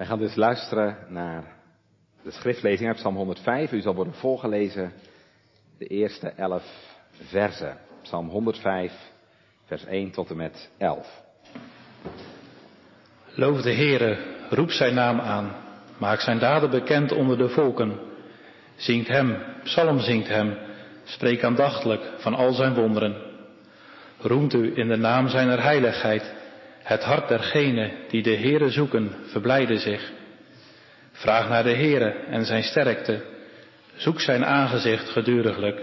Wij gaan dus luisteren naar de schriftlezing uit Psalm 105. U zal worden voorgelezen de eerste elf versen. Psalm 105, vers 1 tot en met 11. Loof de Heere, roep zijn naam aan, maak zijn daden bekend onder de volken. Zingt hem, psalm zingt hem, spreek aandachtelijk van al zijn wonderen. Roemt u in de naam zijner heiligheid, het hart dergenen die de Heere zoeken, verblijden zich. Vraag naar de Heere en zijn sterkte, zoek zijn aangezicht geduriglijk.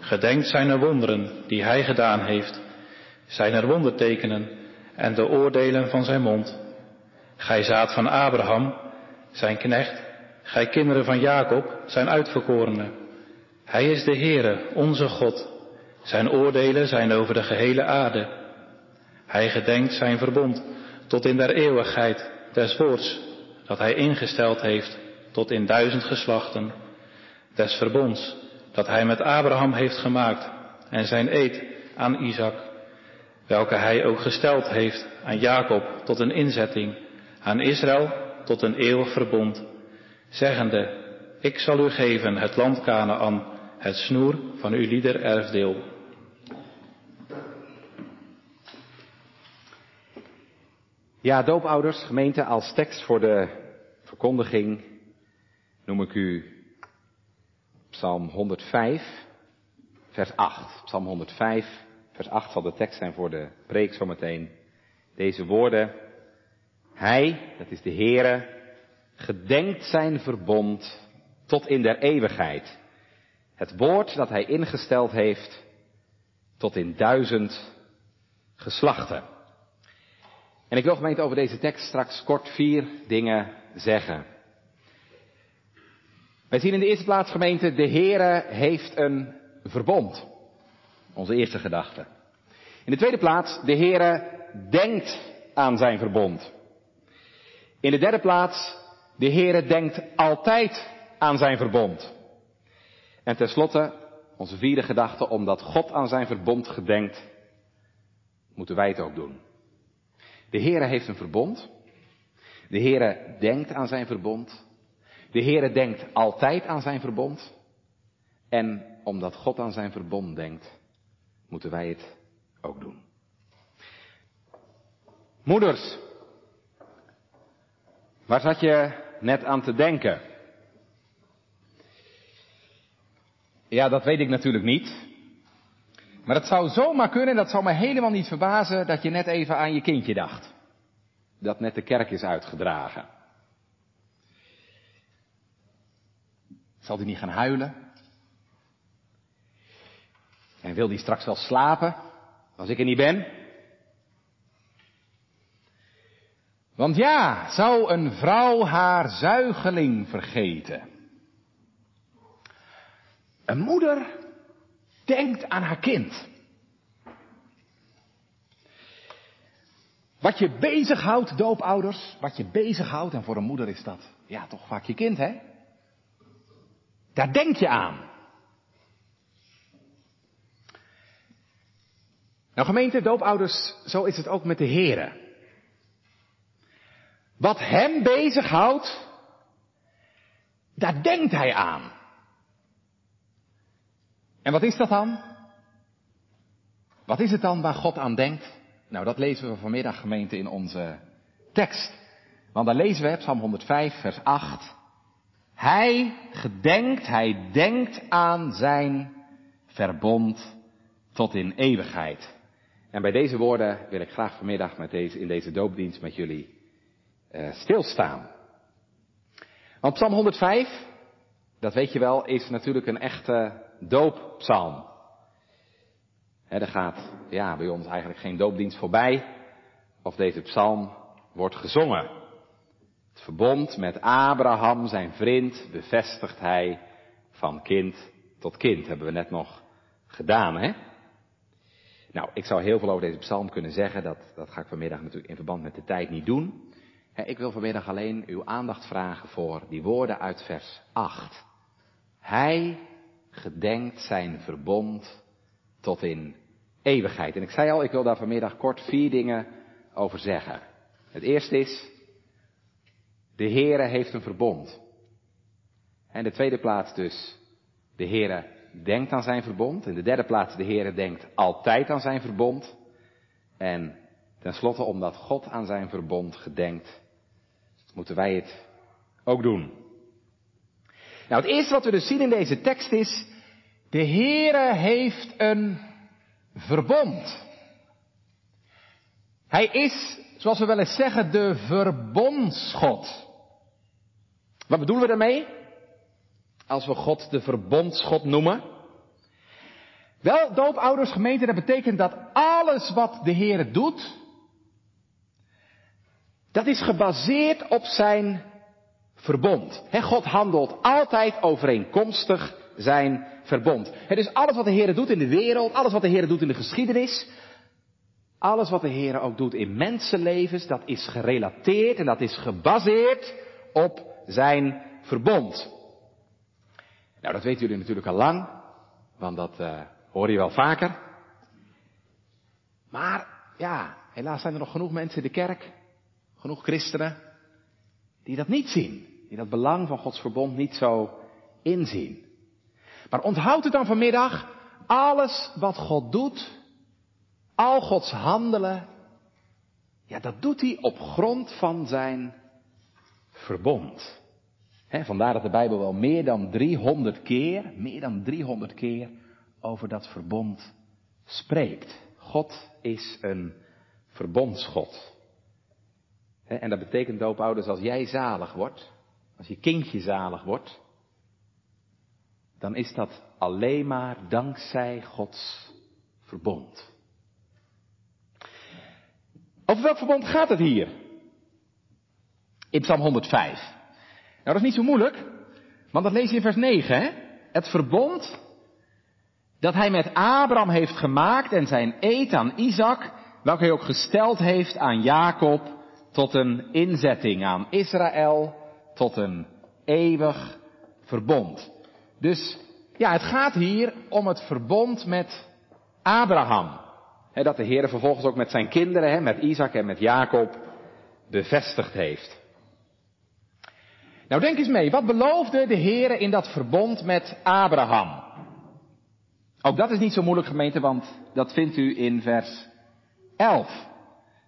Gedenkt zijn wonderen die hij gedaan heeft, zijn er wondertekenen en de oordelen van zijn mond. Gij zaad van Abraham, zijn knecht, gij kinderen van Jacob, zijn uitverkorenen. Hij is de Heere, onze God. Zijn oordelen zijn over de gehele aarde. Hij gedenkt zijn verbond tot in der eeuwigheid des woords dat hij ingesteld heeft tot in duizend geslachten. Des verbonds dat hij met Abraham heeft gemaakt en zijn eed aan Isaac, welke hij ook gesteld heeft aan Jacob tot een inzetting, aan Israël tot een eeuwig verbond, zeggende, ik zal u geven het land Canaan, het snoer van uw lieder erfdeel. Ja, doopouders, gemeente, als tekst voor de verkondiging noem ik u Psalm 105, vers 8. Psalm 105, vers 8 zal de tekst zijn voor de preek zometeen. Deze woorden. Hij, dat is de Heere, gedenkt zijn verbond tot in der eeuwigheid. Het woord dat hij ingesteld heeft tot in duizend geslachten. En ik wil gemeente over deze tekst straks kort vier dingen zeggen. Wij zien in de eerste plaats gemeente, de Heere heeft een verbond. Onze eerste gedachte. In de tweede plaats, de Heere denkt aan zijn verbond. In de derde plaats, de Heere denkt altijd aan zijn verbond. En tenslotte, onze vierde gedachte, omdat God aan zijn verbond gedenkt, moeten wij het ook doen. De Heere heeft een verbond. De Heere denkt aan zijn verbond. De Heere denkt altijd aan zijn verbond. En omdat God aan zijn verbond denkt, moeten wij het ook doen. Moeders, waar zat je net aan te denken? Ja, dat weet ik natuurlijk niet. Maar het zou zomaar kunnen, dat zou me helemaal niet verbazen, dat je net even aan je kindje dacht. Dat net de kerk is uitgedragen. Zal hij niet gaan huilen? En wil hij straks wel slapen, als ik er niet ben? Want ja, zou een vrouw haar zuigeling vergeten? Een moeder denkt aan haar kind. Wat je bezighoudt, doopouders, wat je bezighoudt, en voor een moeder is dat, ja, toch vaak je kind, hè? Daar denk je aan. Nou gemeente, doopouders, zo is het ook met de heren. Wat hem bezighoudt, daar denkt hij aan. En wat is dat dan? Wat is het dan waar God aan denkt? Nou, dat lezen we vanmiddag gemeente in onze tekst. Want dan lezen we Psalm 105, vers 8. Hij gedenkt, hij denkt aan zijn verbond tot in eeuwigheid. En bij deze woorden wil ik graag vanmiddag met deze, in deze doopdienst met jullie uh, stilstaan. Want Psalm 105, dat weet je wel, is natuurlijk een echte dooppsalm. er gaat ja, bij ons eigenlijk geen doopdienst voorbij of deze psalm wordt gezongen. Het verbond met Abraham, zijn vriend, bevestigt hij van kind tot kind. Hebben we net nog gedaan, hè? Nou, ik zou heel veel over deze psalm kunnen zeggen. Dat, dat ga ik vanmiddag natuurlijk in verband met de tijd niet doen. Ik wil vanmiddag alleen uw aandacht vragen voor die woorden uit vers 8. Hij gedenkt zijn verbond tot in eeuwigheid. En ik zei al, ik wil daar vanmiddag kort vier dingen over zeggen. Het eerste is, de Heere heeft een verbond. En de tweede plaats dus, de Heere denkt aan zijn verbond. In de derde plaats, de Heere denkt altijd aan zijn verbond. En tenslotte, omdat God aan zijn verbond gedenkt, moeten wij het ook doen. Nou, het eerste wat we dus zien in deze tekst is, de Heere heeft een verbond. Hij is, zoals we wel eens zeggen, de verbondsgod. Wat bedoelen we daarmee? Als we God de verbondsgod noemen. Wel, doopouders, gemeente, dat betekent dat alles wat de Heer doet, dat is gebaseerd op zijn verbond. God handelt altijd overeenkomstig zijn verbond. Het is alles wat de Heer doet in de wereld, alles wat de Heer doet in de geschiedenis, alles wat de Heer ook doet in mensenlevens, dat is gerelateerd en dat is gebaseerd op zijn verbond. Nou, dat weten jullie natuurlijk al lang, want dat uh, hoor je wel vaker. Maar ja, helaas zijn er nog genoeg mensen in de kerk, genoeg christenen, die dat niet zien. Die dat belang van Gods verbond niet zo inzien. Maar onthoud het dan vanmiddag, alles wat God doet, al Gods handelen, ja, dat doet hij op grond van zijn verbond. vandaar dat de Bijbel wel meer dan 300 keer, meer dan 300 keer over dat verbond spreekt. God is een verbondsgod. en dat betekent, doopouders, als jij zalig wordt, als je kindje zalig wordt, dan is dat alleen maar dankzij Gods verbond. Over welk verbond gaat het hier? In Psalm 105. Nou, dat is niet zo moeilijk, want dat lees je in vers 9, hè? Het verbond dat hij met Abraham heeft gemaakt en zijn eed aan Isaac, welke hij ook gesteld heeft aan Jacob tot een inzetting, aan Israël tot een eeuwig verbond. Dus ja, het gaat hier om het verbond met Abraham. dat de Heer vervolgens ook met zijn kinderen, met Isaac en met Jacob, bevestigd heeft. Nou denk eens mee, wat beloofde de Heer in dat verbond met Abraham? Ook dat is niet zo moeilijk gemeente, want dat vindt u in vers 11.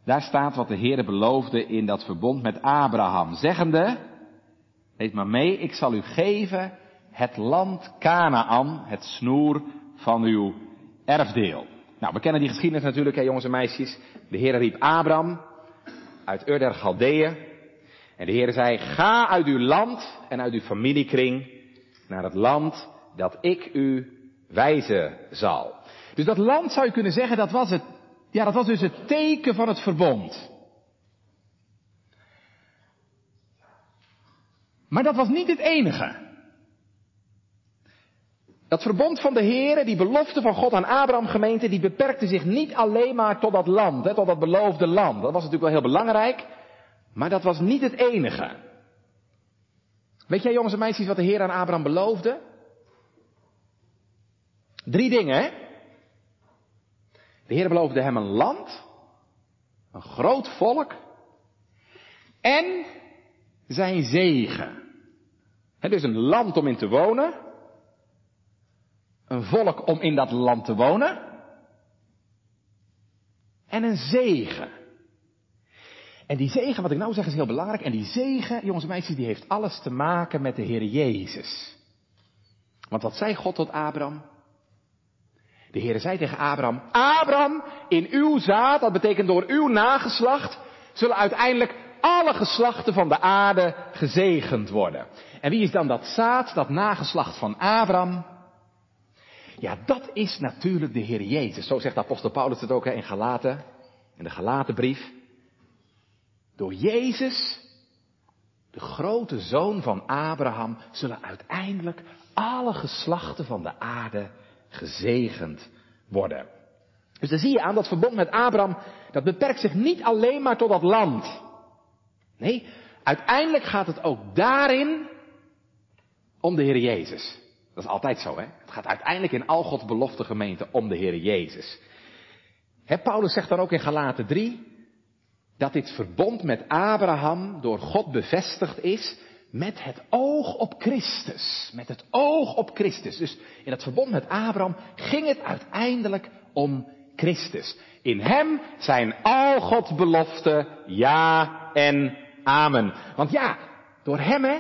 Daar staat wat de Heer beloofde in dat verbond met Abraham, zeggende, lees maar mee, ik zal u geven het land Canaan, het snoer van uw erfdeel. Nou, we kennen die geschiedenis natuurlijk, hè, jongens en meisjes. De Heer riep Abraham uit Ur der Galdeeën. En de Heer zei, ga uit uw land en uit uw familiekring naar het land dat ik u wijzen zal. Dus dat land zou je kunnen zeggen, dat was het, ja, dat was dus het teken van het verbond. Maar dat was niet het enige. Dat verbond van de Heer, die belofte van God aan Abraham gemeente, die beperkte zich niet alleen maar tot dat land, hè, tot dat beloofde land. Dat was natuurlijk wel heel belangrijk, maar dat was niet het enige. Weet jij jongens en meisjes wat de Heer aan Abraham beloofde? Drie dingen, hè? De Heer beloofde hem een land, een groot volk en zijn zegen. Het is een land om in te wonen, een volk om in dat land te wonen. En een zegen. En die zegen, wat ik nou zeg, is heel belangrijk. En die zegen, jongens en meisjes, die heeft alles te maken met de Heer Jezus. Want wat zei God tot Abraham? De Heer zei tegen Abraham, Abraham, in uw zaad, dat betekent door uw nageslacht, zullen uiteindelijk alle geslachten van de aarde gezegend worden. En wie is dan dat zaad, dat nageslacht van Abraham? Ja, dat is natuurlijk de Heer Jezus. Zo zegt apostel Paulus het ook in Galaten, in de Galatenbrief. Door Jezus, de grote zoon van Abraham, zullen uiteindelijk alle geslachten van de aarde gezegend worden. Dus dan zie je aan dat verbond met Abraham, dat beperkt zich niet alleen maar tot dat land. Nee, uiteindelijk gaat het ook daarin om de Heer Jezus. Dat is altijd zo, hè? Het gaat uiteindelijk in al Gods belofte gemeente om de Heer Jezus. Hè, Paulus zegt dan ook in Galaten 3, dat dit verbond met Abraham door God bevestigd is met het oog op Christus. Met het oog op Christus. Dus in het verbond met Abraham ging het uiteindelijk om Christus. In hem zijn al Gods beloften ja en amen. Want ja, door hem, hè,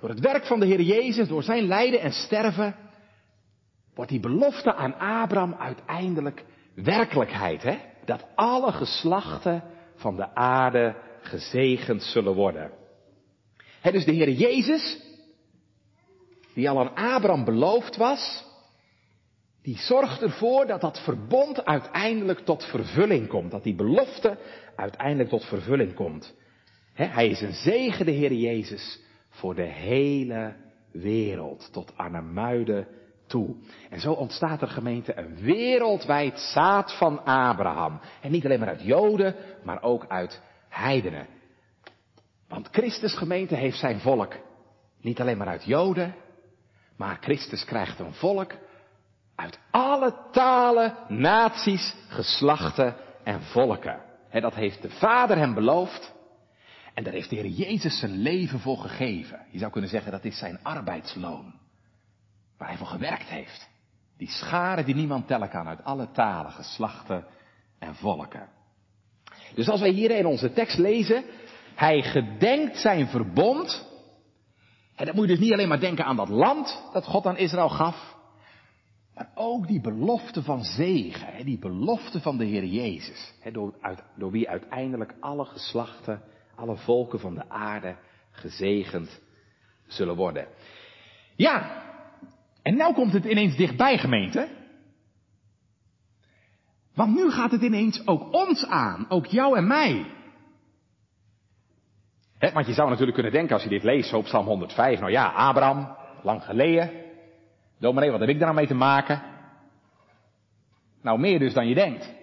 door het werk van de Heer Jezus, door zijn lijden en sterven, wordt die belofte aan Abraham uiteindelijk werkelijkheid, hè? Dat alle geslachten van de aarde gezegend zullen worden. Dus de Heer Jezus, die al aan Abraham beloofd was, die zorgt ervoor dat dat verbond uiteindelijk tot vervulling komt. Dat die belofte uiteindelijk tot vervulling komt. Hij is een zegen, de Heer Jezus, voor de hele wereld, tot Arnhemuiden toe. En zo ontstaat er gemeente een wereldwijd zaad van Abraham. En niet alleen maar uit Joden, maar ook uit heidenen. Want Christus gemeente heeft zijn volk niet alleen maar uit Joden, maar Christus krijgt een volk uit alle talen, naties, geslachten en volken. En dat heeft de Vader hem beloofd. En daar heeft de Heer Jezus zijn leven voor gegeven. Je zou kunnen zeggen dat is zijn arbeidsloon. Waar hij voor gewerkt heeft. Die scharen die niemand tellen kan uit alle talen, geslachten en volken. Dus als wij hier in onze tekst lezen, hij gedenkt zijn verbond. En dan moet je dus niet alleen maar denken aan dat land dat God aan Israël gaf. Maar ook die belofte van zegen, die belofte van de Heer Jezus. Door wie uiteindelijk alle geslachten, alle volken van de aarde gezegend zullen worden. Ja, en nou komt het ineens dichtbij gemeente. Want nu gaat het ineens ook ons aan, ook jou en mij. want je zou natuurlijk kunnen denken als je dit leest op Psalm 105, nou ja, Abraham, lang geleden. Dominee, wat heb ik daar nou mee te maken? Nou, meer dus dan je denkt.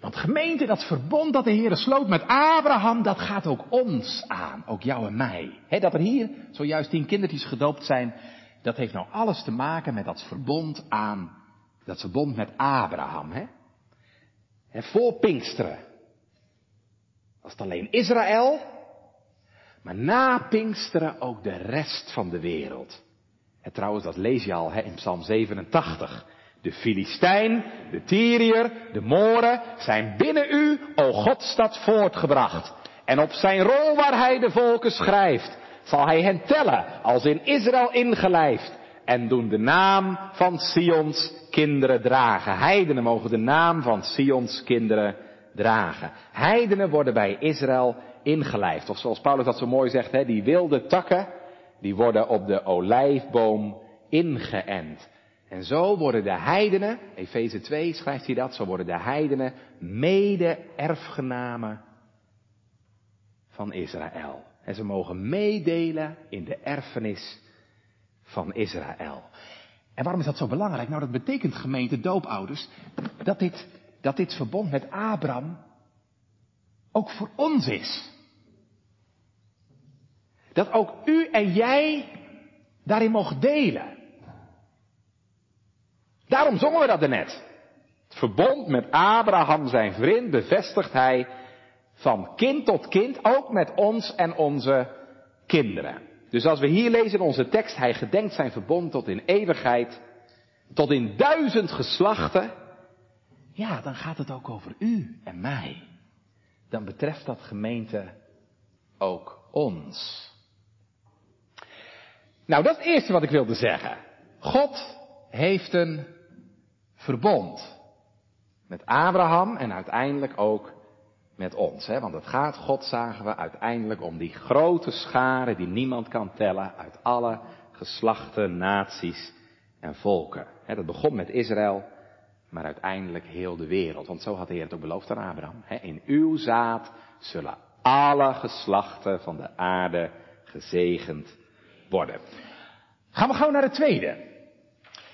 Want gemeente, dat verbond dat de Heer sloot met Abraham, dat gaat ook ons aan, ook jou en mij. dat er hier zojuist tien kindertjes gedoopt zijn, dat heeft nou alles te maken met dat verbond aan, dat verbond met Abraham. Hè? Voor Pinksteren was het alleen Israël, maar na Pinksteren ook de rest van de wereld. En trouwens, dat lees je al hè, in Psalm 87. De Filistijn, de Tyriër, de Moren zijn binnen u, o Godstad, voortgebracht. En op zijn rol waar hij de volken schrijft, zal hij hen tellen als in Israël ingelijfd en doen de naam van Sions kinderen dragen. Heidenen mogen de naam van Sions kinderen dragen. Heidenen worden bij Israël ingelijfd. Of zoals Paulus dat zo mooi zegt, hè, die wilde takken, die worden op de olijfboom ingeënt. En zo worden de heidenen, Efeze 2 schrijft hij dat, zo worden de heidenen mede-erfgenamen van Israël. En ze mogen meedelen in de erfenis van Israël. En waarom is dat zo belangrijk? Nou, dat betekent gemeente doopouders dat dit, dat dit verbond met Abraham ook voor ons is. Dat ook u en jij daarin mogen delen. Daarom zongen we dat er net. Het verbond met Abraham, zijn vriend, bevestigt hij van kind tot kind, ook met ons en onze kinderen. Dus als we hier lezen in onze tekst, hij gedenkt zijn verbond tot in eeuwigheid, tot in duizend geslachten, ja, dan gaat het ook over u en mij. Dan betreft dat gemeente ook ons. Nou, dat is het eerste wat ik wilde zeggen. God heeft een verbond. Met Abraham en uiteindelijk ook met ons. Hè? Want het gaat, God zagen we, uiteindelijk om die grote scharen die niemand kan tellen uit alle geslachten, naties en volken. Hè, dat begon met Israël, maar uiteindelijk heel de wereld. Want zo had de Heer het ook beloofd aan Abraham. Hè? In uw zaad zullen alle geslachten van de aarde gezegend worden. Gaan we gauw naar het tweede.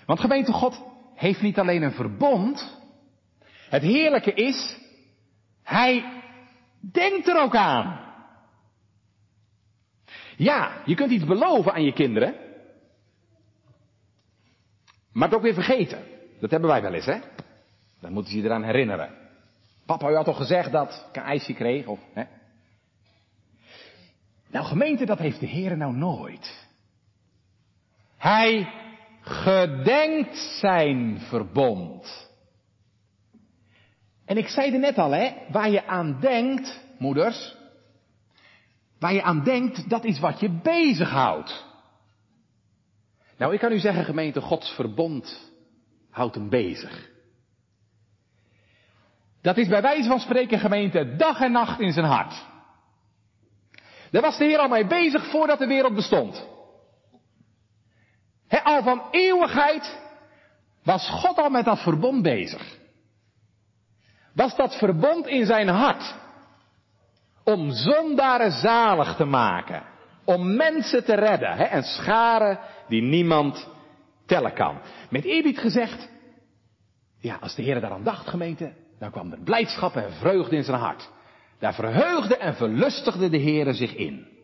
Want gemeente God heeft niet alleen een verbond. Het heerlijke is, hij denkt er ook aan. Ja, je kunt iets beloven aan je kinderen. Maar het ook weer vergeten. Dat hebben wij wel eens, hè? Dan moeten ze je eraan herinneren. Papa, u had toch gezegd dat ik een ijsje kreeg? Of, hè? Nou, gemeente, dat heeft de Heer nou nooit. Hij gedenkt zijn verbond. En ik zei er net al, hè, waar je aan denkt, moeders, waar je aan denkt, dat is wat je bezighoudt. Nou, ik kan u zeggen, gemeente, Gods verbond houdt hem bezig. Dat is bij wijze van spreken, gemeente, dag en nacht in zijn hart. Daar was de Heer al mee bezig voordat de wereld bestond. Al van eeuwigheid was God al met dat verbond bezig. Was dat verbond in zijn hart om zondaren zalig te maken, om mensen te redden en scharen die niemand tellen kan. Met eerbied gezegd, ja, als de Heer daaraan dacht, gemeente, dan kwam er blijdschap en vreugde in zijn hart. Daar verheugde en verlustigde de Heere zich in.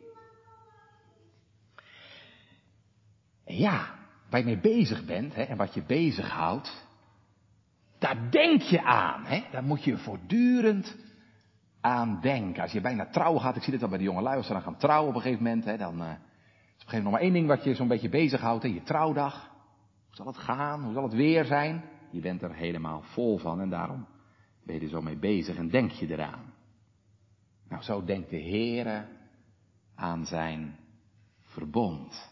Ja, waar je mee bezig bent hè, en wat je bezighoudt, daar denk je aan. Hè? Daar moet je voortdurend aan denken. Als je bijna trouw gaat, ik zie dit al bij de jonge lui, als ze dan gaan trouwen op een gegeven moment, hè, dan uh, is op een gegeven moment nog maar één ding wat je zo'n beetje bezighoudt, hè, je trouwdag. Hoe zal het gaan? Hoe zal het weer zijn? Je bent er helemaal vol van en daarom ben je er zo mee bezig en denk je eraan. Nou, zo denkt de Heere aan zijn verbond.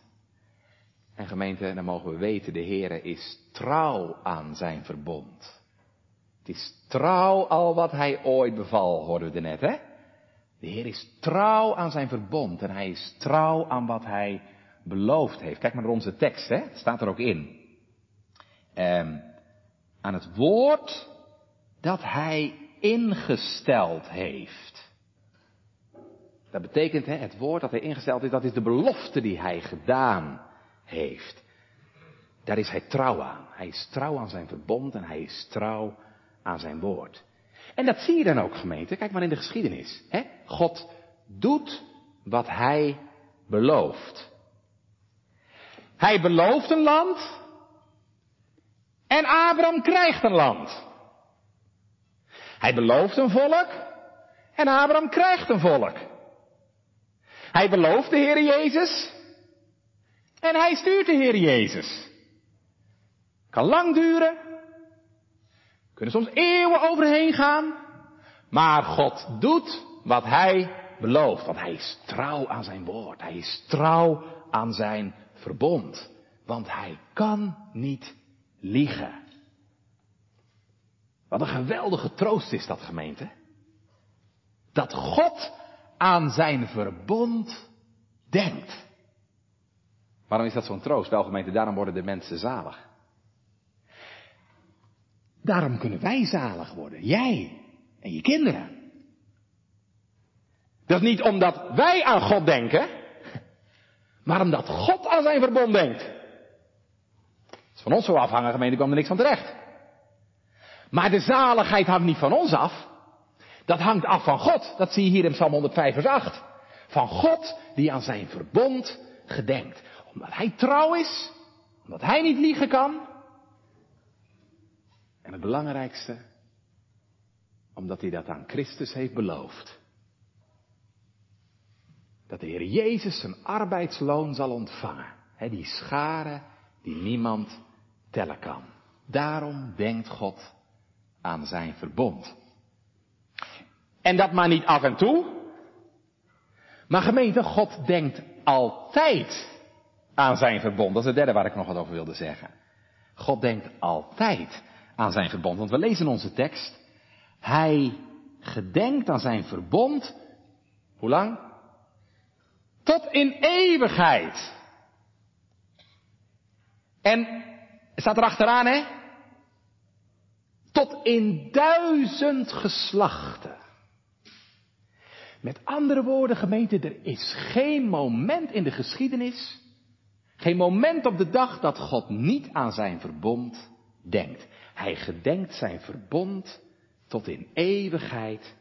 En gemeente, dan mogen we weten, de Heere is trouw aan zijn verbond. Het is trouw al wat hij ooit beval, hoorden we net, hè? De Heer is trouw aan zijn verbond en hij is trouw aan wat hij beloofd heeft. Kijk maar naar onze tekst, hè? Staat er ook in. Um, aan het woord dat hij ingesteld heeft. Dat betekent, hè, het woord dat hij ingesteld is, dat is de belofte die hij gedaan heeft. Daar is hij trouw aan. Hij is trouw aan zijn verbond en hij is trouw aan zijn woord. En dat zie je dan ook, gemeente. Kijk maar in de geschiedenis. Hè? God doet wat hij belooft. Hij belooft een land en Abraham krijgt een land. Hij belooft een volk en Abraham krijgt een volk. Hij belooft de Heer Jezus en hij stuurt de Heer Jezus. Kan lang duren, kunnen soms eeuwen overheen gaan, maar God doet wat hij belooft, want hij is trouw aan zijn woord, hij is trouw aan zijn verbond, want hij kan niet liegen. Wat een geweldige troost is dat gemeente. Dat God aan zijn verbond denkt. Waarom is dat zo'n troost? Wel gemeente, daarom worden de mensen zalig. Daarom kunnen wij zalig worden. Jij en je kinderen. Dat is niet omdat wij aan God denken, maar omdat God aan zijn verbond denkt. Het is van ons zo afhangen, gemeente, kwam er niks van terecht. Maar de zaligheid hangt niet van ons af. Dat hangt af van God. Dat zie je hier in Psalm 105 vers 8. Van God die aan zijn verbond gedenkt. Omdat hij trouw is. Omdat hij niet liegen kan. En het belangrijkste. Omdat hij dat aan Christus heeft beloofd. Dat de Heer Jezus zijn arbeidsloon zal ontvangen. die scharen die niemand tellen kan. Daarom denkt God aan zijn verbond. En dat maar niet af en toe. Maar gemeente, God denkt altijd aan zijn verbond. Dat is het derde waar ik nog wat over wilde zeggen. God denkt altijd aan zijn verbond. Want we lezen in onze tekst. Hij gedenkt aan zijn verbond. Hoe lang? Tot in eeuwigheid. En staat er achteraan, hè? Tot in duizend geslachten. Met andere woorden, gemeente, er is geen moment in de geschiedenis, geen moment op de dag dat God niet aan zijn verbond denkt. Hij gedenkt zijn verbond tot in eeuwigheid,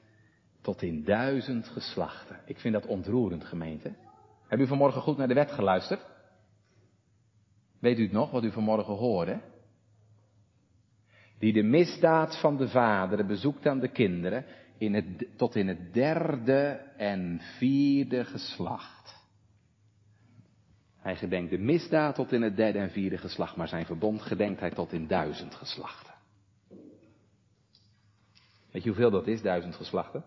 tot in duizend geslachten. Ik vind dat ontroerend, gemeente. Heb u vanmorgen goed naar de wet geluisterd? Weet u het nog, wat u vanmorgen hoorde? die de misdaad van de vaderen bezoekt aan de kinderen in het, tot in het derde en vierde geslacht. Hij gedenkt de misdaad tot in het derde en vierde geslacht, maar zijn verbond gedenkt hij tot in duizend geslachten. Weet je hoeveel dat is, duizend geslachten?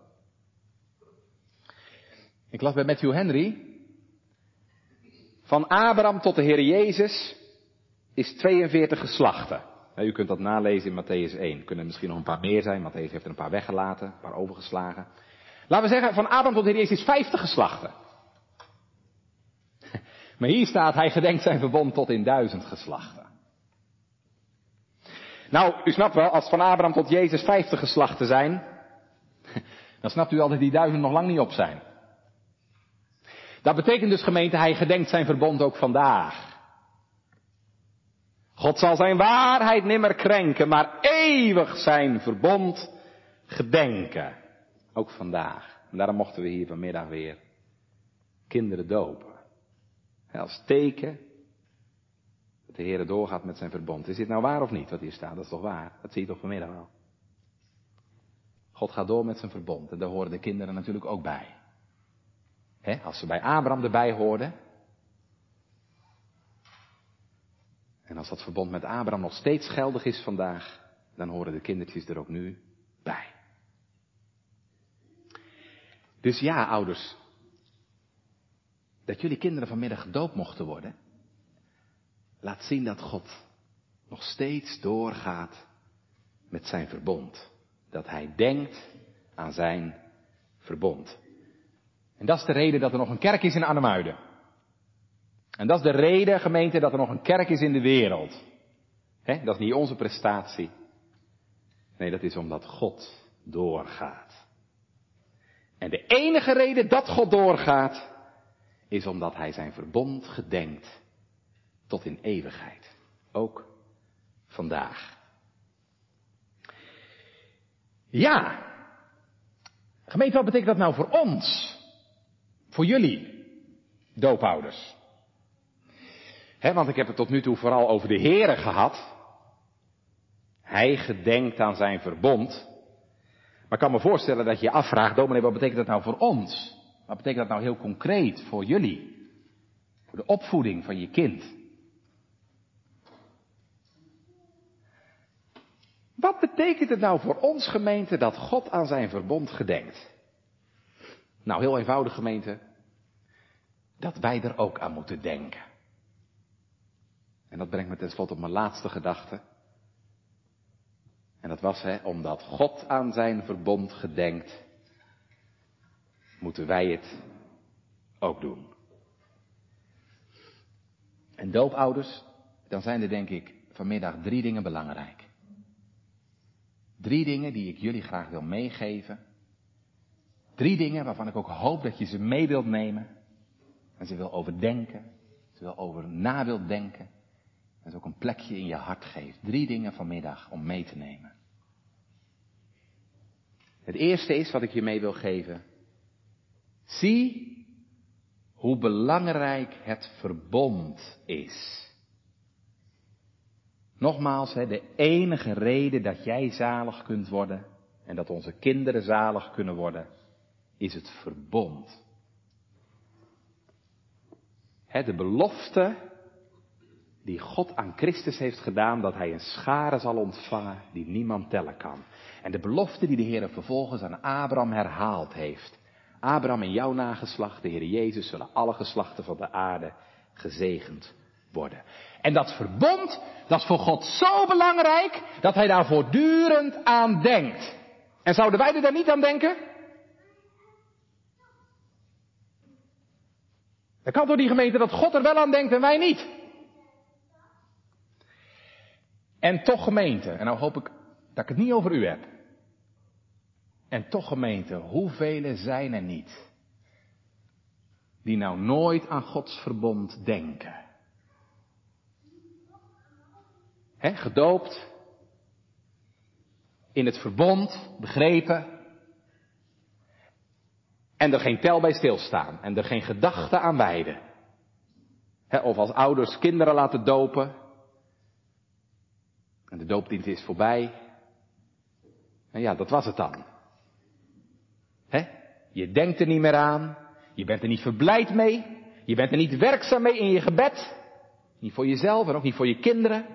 Ik las bij Matthew Henry. Van Abraham tot de Heer Jezus is 42 geslachten. u kunt dat nalezen in Matthäus 1. Er kunnen misschien nog een paar meer zijn. Matthäus heeft er een paar weggelaten, een paar overgeslagen. Laten we zeggen, van Abraham tot de Heer Jezus is 50 geslachten. Maar hier staat, hij gedenkt zijn verbond tot in duizend geslachten. Nou, u snapt wel, als van Abraham tot Jezus 50 geslachten zijn, dan snapt u al dat die duizend nog lang niet op zijn. Dat betekent dus gemeente, hij gedenkt zijn verbond ook vandaag. God zal zijn waarheid nimmer krenken, maar eeuwig zijn verbond gedenken. Ook vandaag. En daarom mochten we hier vanmiddag weer kinderen dopen. Als teken dat de Heer doorgaat met zijn verbond. Is dit nou waar of niet wat hier staat? Dat is toch waar? Dat zie je toch vanmiddag wel. God gaat door met zijn verbond. En daar horen de kinderen natuurlijk ook bij. als ze bij Abraham erbij hoorden. En als dat verbond met Abraham nog steeds geldig is vandaag, dan horen de kindertjes er ook nu bij. Dus ja, ouders, dat jullie kinderen vanmiddag gedoopt mochten worden, laat zien dat God nog steeds doorgaat met zijn verbond. Dat hij denkt aan zijn verbond. En dat is de reden dat er nog een kerk is in Arnhemuiden. En dat is de reden, gemeente, dat er nog een kerk is in de wereld. dat is niet onze prestatie. Nee, dat is omdat God doorgaat. En de enige reden dat God doorgaat, is omdat Hij zijn verbond gedenkt tot in eeuwigheid. Ook vandaag. Ja, gemeente, wat betekent dat nou voor ons? Voor jullie, doopouders? want ik heb het tot nu toe vooral over de Here gehad. Hij gedenkt aan zijn verbond. Maar ik kan me voorstellen dat je je afvraagt, dominee, wat betekent dat nou voor ons? Wat betekent dat nou heel concreet voor jullie? Voor de opvoeding van je kind? Wat betekent het nou voor ons gemeente dat God aan zijn verbond gedenkt? Nou, heel eenvoudig gemeente. Dat wij er ook aan moeten denken. En dat brengt me tenslotte op mijn laatste gedachte. En dat was, hè, omdat God aan zijn verbond gedenkt, moeten wij het ook doen. En doopouders, dan zijn er denk ik vanmiddag drie dingen belangrijk. Drie dingen die ik jullie graag wil meegeven. Drie dingen waarvan ik ook hoop dat je ze mee wilt nemen. En ze wil overdenken. Ze wil over na wilt denken. En ze ook een plekje in je hart geeft. Drie dingen vanmiddag om mee te nemen. Het eerste is wat ik je mee wil geven. Zie hoe belangrijk het verbond is. Nogmaals, de enige reden dat jij zalig kunt worden en dat onze kinderen zalig kunnen worden, is het verbond. De belofte die God aan Christus heeft gedaan, dat hij een schare zal ontvangen die niemand tellen kan. En de belofte die de Heer vervolgens aan Abraham herhaald heeft. Abraham en jouw nageslacht, de Heer Jezus, zullen alle geslachten van de aarde gezegend worden. En dat verbond, dat is voor God zo belangrijk, dat hij daar voortdurend aan denkt. En zouden wij er daar niet aan denken? Dan kan door die gemeente dat God er wel aan denkt en wij niet. En toch gemeente, en nou hoop ik dat ik het niet over u heb. En toch gemeente, hoeveel zijn er niet die nou nooit aan Gods verbond denken? He, gedoopt, in het verbond, begrepen, en er geen tel bij stilstaan en er geen gedachte aan wijden. of als ouders kinderen laten dopen en de doopdienst is voorbij Nou ja, dat was het dan. Hè? Je denkt er niet meer aan. Je bent er niet verblijd mee. Je bent er niet werkzaam mee in je gebed. Niet voor jezelf en ook niet voor je kinderen.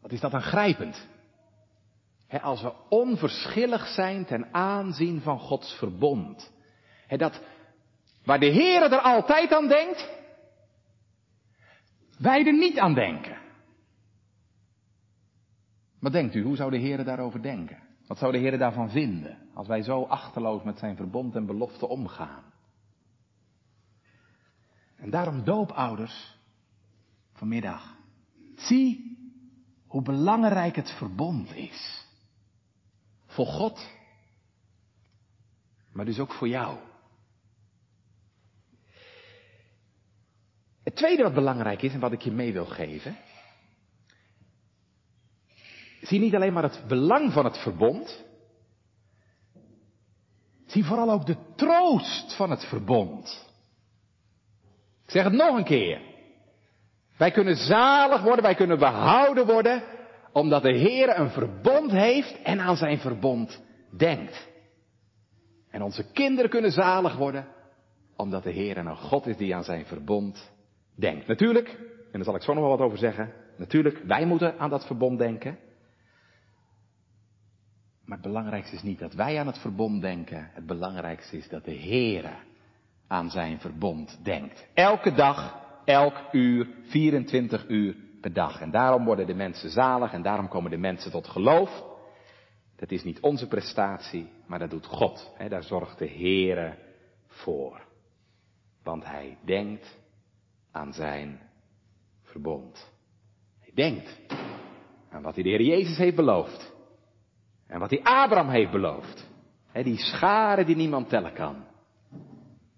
Wat is dat dan grijpend? als we onverschillig zijn ten aanzien van Gods verbond. dat waar de Heer er altijd aan denkt, wij er niet aan denken. Wat denkt u, hoe zou de Heer daarover denken? Wat zou de Heer daarvan vinden als wij zo achterloos met zijn verbond en belofte omgaan? En daarom doopouders vanmiddag. Zie hoe belangrijk het verbond is. Voor God, maar dus ook voor jou. Het tweede wat belangrijk is en wat ik je mee wil geven. Zie niet alleen maar het belang van het verbond. Zie vooral ook de troost van het verbond. Ik zeg het nog een keer. Wij kunnen zalig worden, wij kunnen behouden worden, omdat de Heer een verbond heeft en aan zijn verbond denkt. En onze kinderen kunnen zalig worden, omdat de Heer een God is die aan zijn verbond denkt. Natuurlijk, en daar zal ik zo nog wel wat over zeggen, natuurlijk, wij moeten aan dat verbond denken. Maar het belangrijkste is niet dat wij aan het verbond denken. Het belangrijkste is dat de Heere aan zijn verbond denkt. Elke dag, elk uur, 24 uur per dag. En daarom worden de mensen zalig en daarom komen de mensen tot geloof. Dat is niet onze prestatie, maar dat doet God. daar zorgt de Heere voor. Want hij denkt aan zijn verbond. Hij denkt aan wat hij de Heer Jezus heeft beloofd. En wat hij Abraham heeft beloofd. die scharen die niemand tellen kan.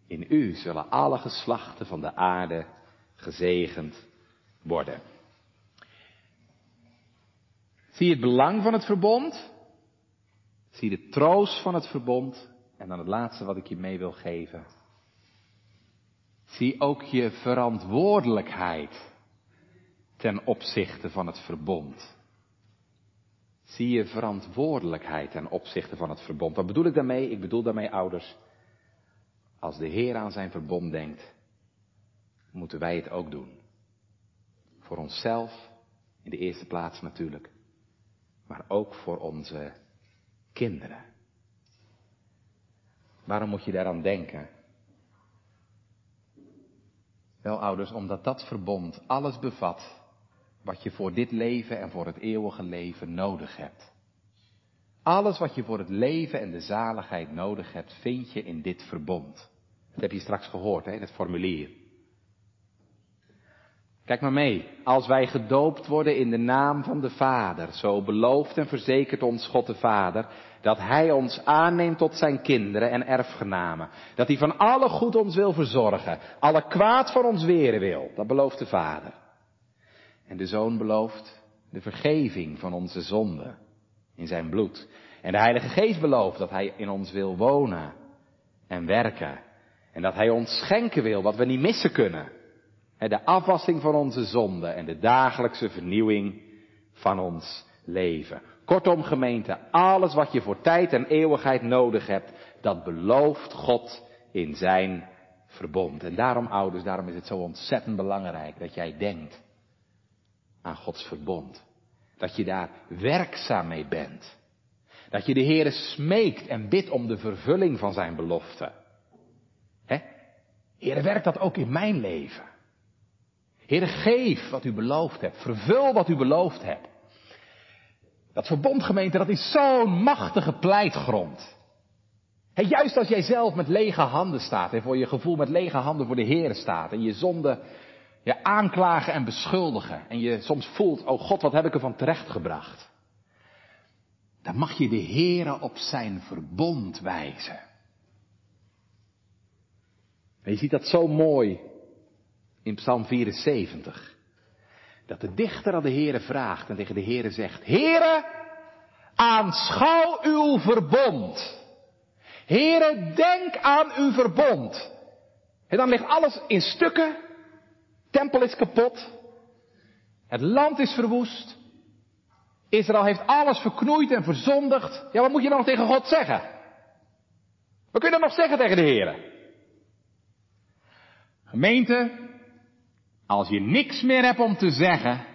In u zullen alle geslachten van de aarde gezegend worden. Zie het belang van het verbond? Zie de troost van het verbond? En dan het laatste wat ik je mee wil geven. Zie ook je verantwoordelijkheid ten opzichte van het verbond. Zie je verantwoordelijkheid ten opzichte van het verbond. Wat bedoel ik daarmee? Ik bedoel daarmee ouders. Als de Heer aan zijn verbond denkt, moeten wij het ook doen. Voor onszelf, in de eerste plaats natuurlijk, maar ook voor onze kinderen. Waarom moet je daaraan denken? Wel ouders, omdat dat verbond alles bevat wat je voor dit leven en voor het eeuwige leven nodig hebt. Alles wat je voor het leven en de zaligheid nodig hebt, vind je in dit verbond. Dat heb je straks gehoord hè, in het formulier. Kijk maar mee. Als wij gedoopt worden in de naam van de Vader, zo belooft en verzekert ons God de Vader, dat Hij ons aanneemt tot zijn kinderen en erfgenamen. Dat Hij van alle goed ons wil verzorgen, alle kwaad van ons weren wil. Dat belooft de Vader. En de Zoon belooft de vergeving van onze zonden in zijn bloed. En de Heilige Geest belooft dat Hij in ons wil wonen en werken. En dat Hij ons schenken wil wat we niet missen kunnen. De afwassing van onze zonden en de dagelijkse vernieuwing van ons leven. Kortom gemeente, alles wat je voor tijd en eeuwigheid nodig hebt, dat belooft God in zijn verbond. En daarom ouders, daarom is het zo ontzettend belangrijk dat jij denkt aan Gods verbond. Dat je daar werkzaam mee bent. Dat je de Heere smeekt en bidt om de vervulling van zijn belofte. Hè? Heere, werkt dat ook in mijn leven? Heere, geef wat u beloofd hebt. Vervul wat u beloofd hebt. Dat verbondgemeente, dat is zo'n machtige pleitgrond. He, juist als jij zelf met lege handen staat en voor je gevoel met lege handen voor de Heer staat en je zonde je aanklagen en beschuldigen en je soms voelt, oh God, wat heb ik ervan terechtgebracht. Dan mag je de Heere op zijn verbond wijzen. En je ziet dat zo mooi in Psalm 74. Dat de dichter aan de Heere vraagt en tegen de Heere zegt, Heere, aanschouw uw verbond. Heere, denk aan uw verbond. En dan ligt alles in stukken. Tempel is kapot. Het land is verwoest. Israël heeft alles verknoeid en verzondigd. Ja, wat moet je dan nog tegen God zeggen? Wat kun je dan nog zeggen tegen de Heer? Gemeente, als je niks meer hebt om te zeggen,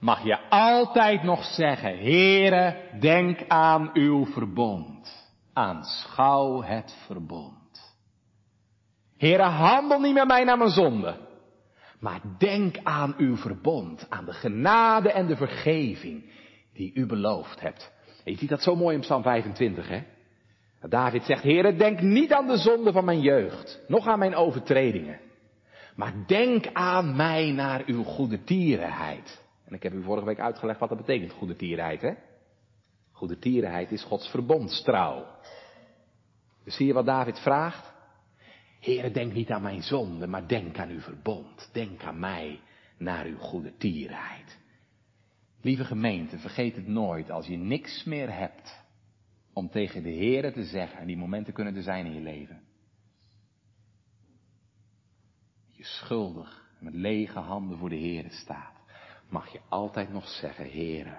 mag je altijd nog zeggen, Heere, denk aan uw verbond. Aanschouw het verbond. Heere, handel niet met mij naar mijn zonde. Maar denk aan uw verbond, aan de genade en de vergeving die u beloofd hebt. Je ziet dat zo mooi in Psalm 25, hè? David zegt, Heere, denk niet aan de zonde van mijn jeugd, nog aan mijn overtredingen. Maar denk aan mij naar uw goede tierenheid. En ik heb u vorige week uitgelegd wat dat betekent, goede tierenheid, hè? Goede tierenheid is Gods verbondstrouw. Dus zie je wat David vraagt? Heere, denk niet aan mijn zonde, maar denk aan uw verbond. Denk aan mij naar uw goede tierenheid. Lieve gemeente, vergeet het nooit als je niks meer hebt om tegen de Heere te zeggen, en die momenten kunnen er zijn in je leven. Je schuldig met lege handen voor de Heere staat, mag je altijd nog zeggen, Heere,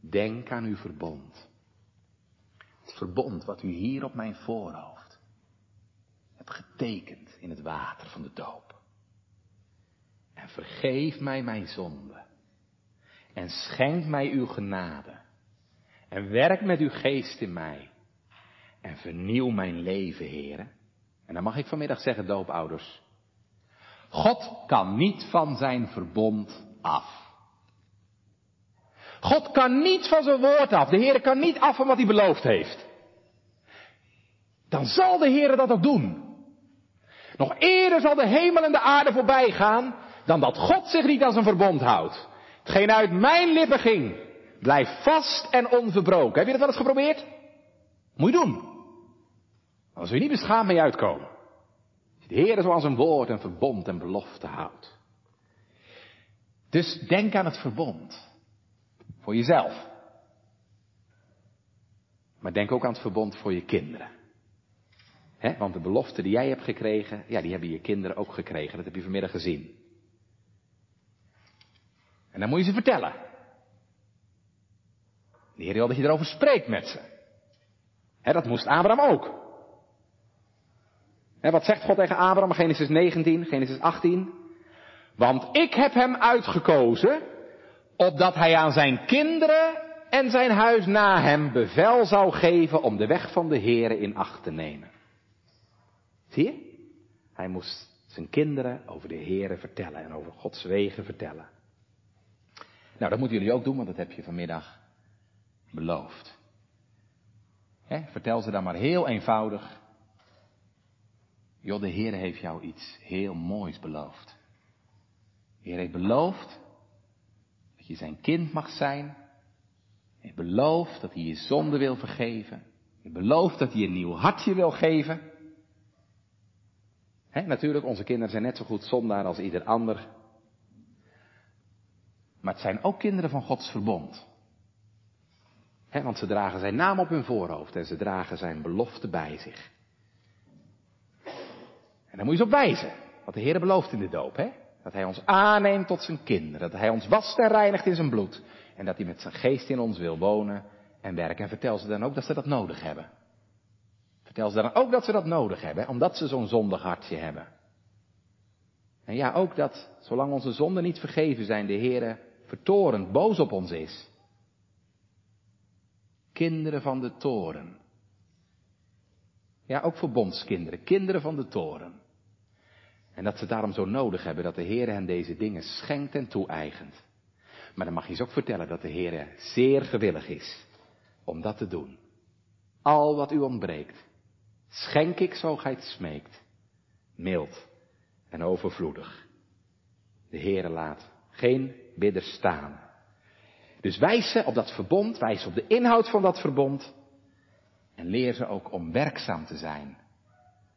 denk aan uw verbond. Het verbond wat u hier op mijn voorhoofd getekend in het water van de doop. En vergeef mij mijn zonde. En schenk mij uw genade. En werk met uw geest in mij. En vernieuw mijn leven, heren. En dan mag ik vanmiddag zeggen, doopouders. God kan niet van zijn verbond af. God kan niet van zijn woord af. De Heer kan niet af van wat hij beloofd heeft. Dan zal de Heer dat ook doen. Nog eerder zal de hemel en de aarde voorbij gaan dan dat God zich niet aan zijn verbond houdt. Hetgeen uit mijn lippen ging, blijft vast en onverbroken. Heb je dat wel eens geprobeerd? Moet je doen. Als je niet beschaamd mee uitkomen. De Heer zoals een woord en verbond en belofte houdt. Dus denk aan het verbond. Voor jezelf. Maar denk ook aan het verbond voor je kinderen. Want de belofte die jij hebt gekregen, ja, die hebben je kinderen ook gekregen. Dat heb je vanmiddag gezien. En dan moet je ze vertellen. De Heer wil dat je erover spreekt met ze. He, dat moest Abraham ook. Wat zegt God tegen Abraham? Genesis 19, Genesis 18. Want ik heb hem uitgekozen, opdat hij aan zijn kinderen en zijn huis na hem bevel zou geven om de weg van de Heer in acht te nemen. Hij moest zijn kinderen over de Heere vertellen en over Gods wegen vertellen. Nou, dat moeten jullie ook doen, want dat heb je vanmiddag beloofd. vertel ze dan maar heel eenvoudig. Joh, de Heer heeft jou iets heel moois beloofd. De Heer heeft beloofd dat je zijn kind mag zijn. Hij heeft beloofd dat hij je zonde wil vergeven. Hij heeft beloofd dat hij een nieuw hartje wil geven. Natuurlijk, onze kinderen zijn net zo goed zondaar als ieder ander. Maar het zijn ook kinderen van Gods verbond. want ze dragen zijn naam op hun voorhoofd en ze dragen zijn belofte bij zich. En daar moet je ze op wijzen. Wat de Heer belooft in de doop. Hè? Dat Hij ons aanneemt tot zijn kinderen. Dat Hij ons wast en reinigt in zijn bloed. En dat Hij met zijn geest in ons wil wonen en werken. En vertel ze dan ook dat ze dat nodig hebben. Vertel ze dan ook dat ze dat nodig hebben. Omdat ze zo'n zondig hartje hebben. En ja, ook dat, zolang onze zonden niet vergeven zijn, de Heer vertorend, boos op ons is. Kinderen van de toren. Ja, ook verbondskinderen, kinderen van de toren. En dat ze daarom zo nodig hebben dat de Heer hen deze dingen schenkt en toe-eigent. Maar dan mag je ze ook vertellen dat de Heer zeer gewillig is om dat te doen. Al wat u ontbreekt, schenk ik zo gij het smeekt. Mild en overvloedig. De Heere laat geen bidder staan. Dus wijs ze op dat verbond, wijs op de inhoud van dat verbond. En leer ze ook om werkzaam te zijn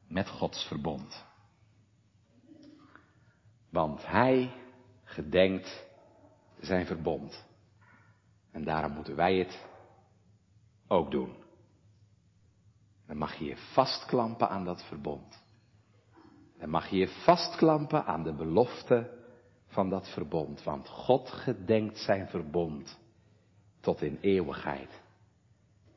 met Gods verbond. Want Hij gedenkt zijn verbond. En daarom moeten wij het ook doen. Dan mag je je vastklampen aan dat verbond. Dan mag je je vastklampen aan de belofte van dat verbond. Want God gedenkt zijn verbond tot in eeuwigheid.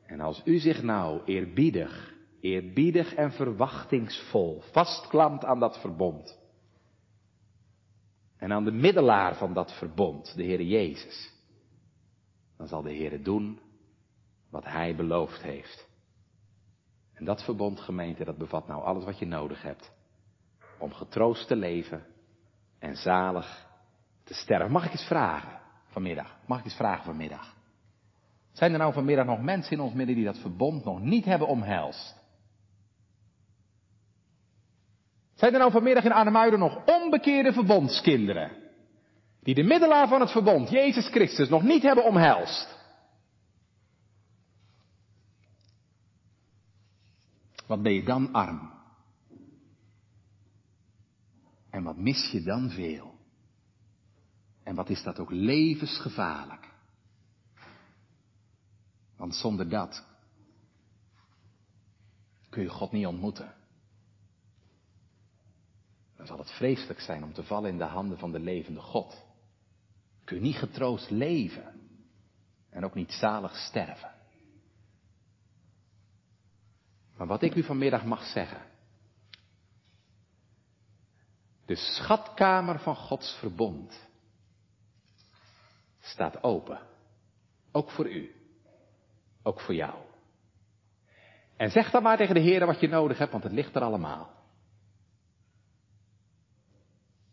En als u zich nou eerbiedig, eerbiedig en verwachtingsvol vastklampt aan dat verbond, en aan de middelaar van dat verbond, de Heere Jezus, dan zal de Heere doen wat Hij beloofd heeft. En dat verbond, gemeente, dat bevat nou alles wat je nodig hebt om getroost te leven en zalig te sterven. Mag ik eens vragen vanmiddag? Mag ik eens vragen vanmiddag? Zijn er nou vanmiddag nog mensen in ons midden die dat verbond nog niet hebben omhelst? Zijn er nou vanmiddag in Arnhemuiden nog onbekeerde verbondskinderen? Die de middelaar van het verbond, Jezus Christus, nog niet hebben omhelst? Wat ben je dan arm? En wat mis je dan veel? En wat is dat ook levensgevaarlijk? Want zonder dat kun je God niet ontmoeten. Dan zal het vreselijk zijn om te vallen in de handen van de levende God. Kun je niet getroost leven en ook niet zalig sterven. Maar wat ik u vanmiddag mag zeggen. De schatkamer van Gods verbond staat open. Ook voor u. Ook voor jou. En zeg dan maar tegen de Heer wat je nodig hebt, want het ligt er allemaal.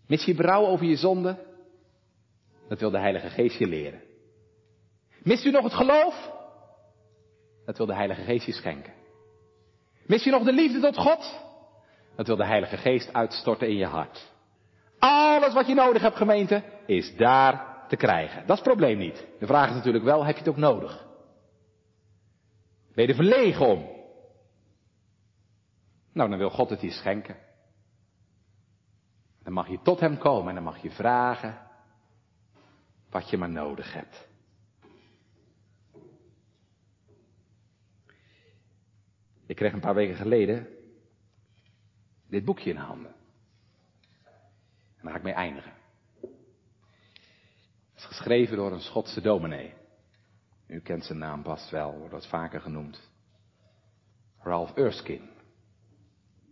Mis je berouw over je zonde? Dat wil de Heilige Geest je leren. Mist u nog het geloof? Dat wil de Heilige Geest je schenken. Mis je nog de liefde tot God? Dat wil de Heilige Geest uitstorten in je hart. Alles wat je nodig hebt, gemeente, is daar te krijgen. Dat is het probleem niet. De vraag is natuurlijk wel, heb je het ook nodig? Ben je er verlegen om? Nou, dan wil God het je schenken. Dan mag je tot Hem komen en dan mag je vragen wat je maar nodig hebt. Ik kreeg een paar weken geleden dit boekje in handen. En daar ga ik mee eindigen. Het is geschreven door een Schotse dominee. U kent zijn naam vast wel, wordt dat vaker genoemd. Ralph Erskine.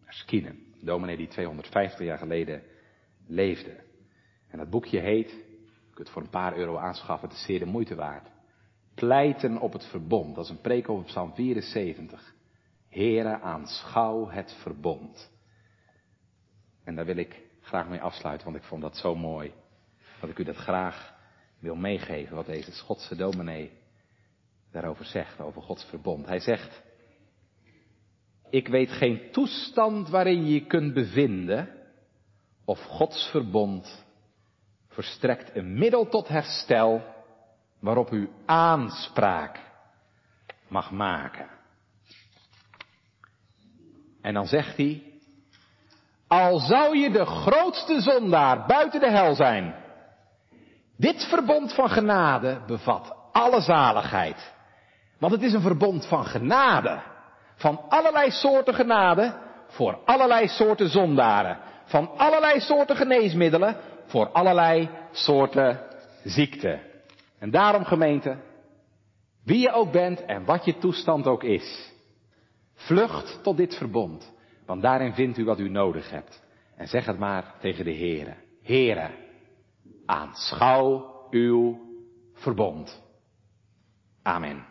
Erskine, een dominee die 250 jaar geleden leefde. En dat boekje heet, je kunt het voor een paar euro aanschaffen, het is zeer de moeite waard. Pleiten op het verbond, dat is een preek over Psalm 74. Here, aanschouw het verbond. En daar wil ik graag mee afsluiten, want ik vond dat zo mooi. Dat ik u dat graag wil meegeven, wat deze Schotse dominee daarover zegt, over Gods verbond. Hij zegt, ik weet geen toestand waarin je je kunt bevinden, of Gods verbond verstrekt een middel tot herstel waarop u aanspraak mag maken. En dan zegt hij, al zou je de grootste zondaar buiten de hel zijn, dit verbond van genade bevat alle zaligheid. Want het is een verbond van genade. Van allerlei soorten genade voor allerlei soorten zondaren. Van allerlei soorten geneesmiddelen voor allerlei soorten ziekten. En daarom gemeente, wie je ook bent en wat je toestand ook is, vlucht tot dit verbond. Want daarin vindt u wat u nodig hebt. En zeg het maar tegen de Heere. Heere, aanschouw uw verbond. Amen.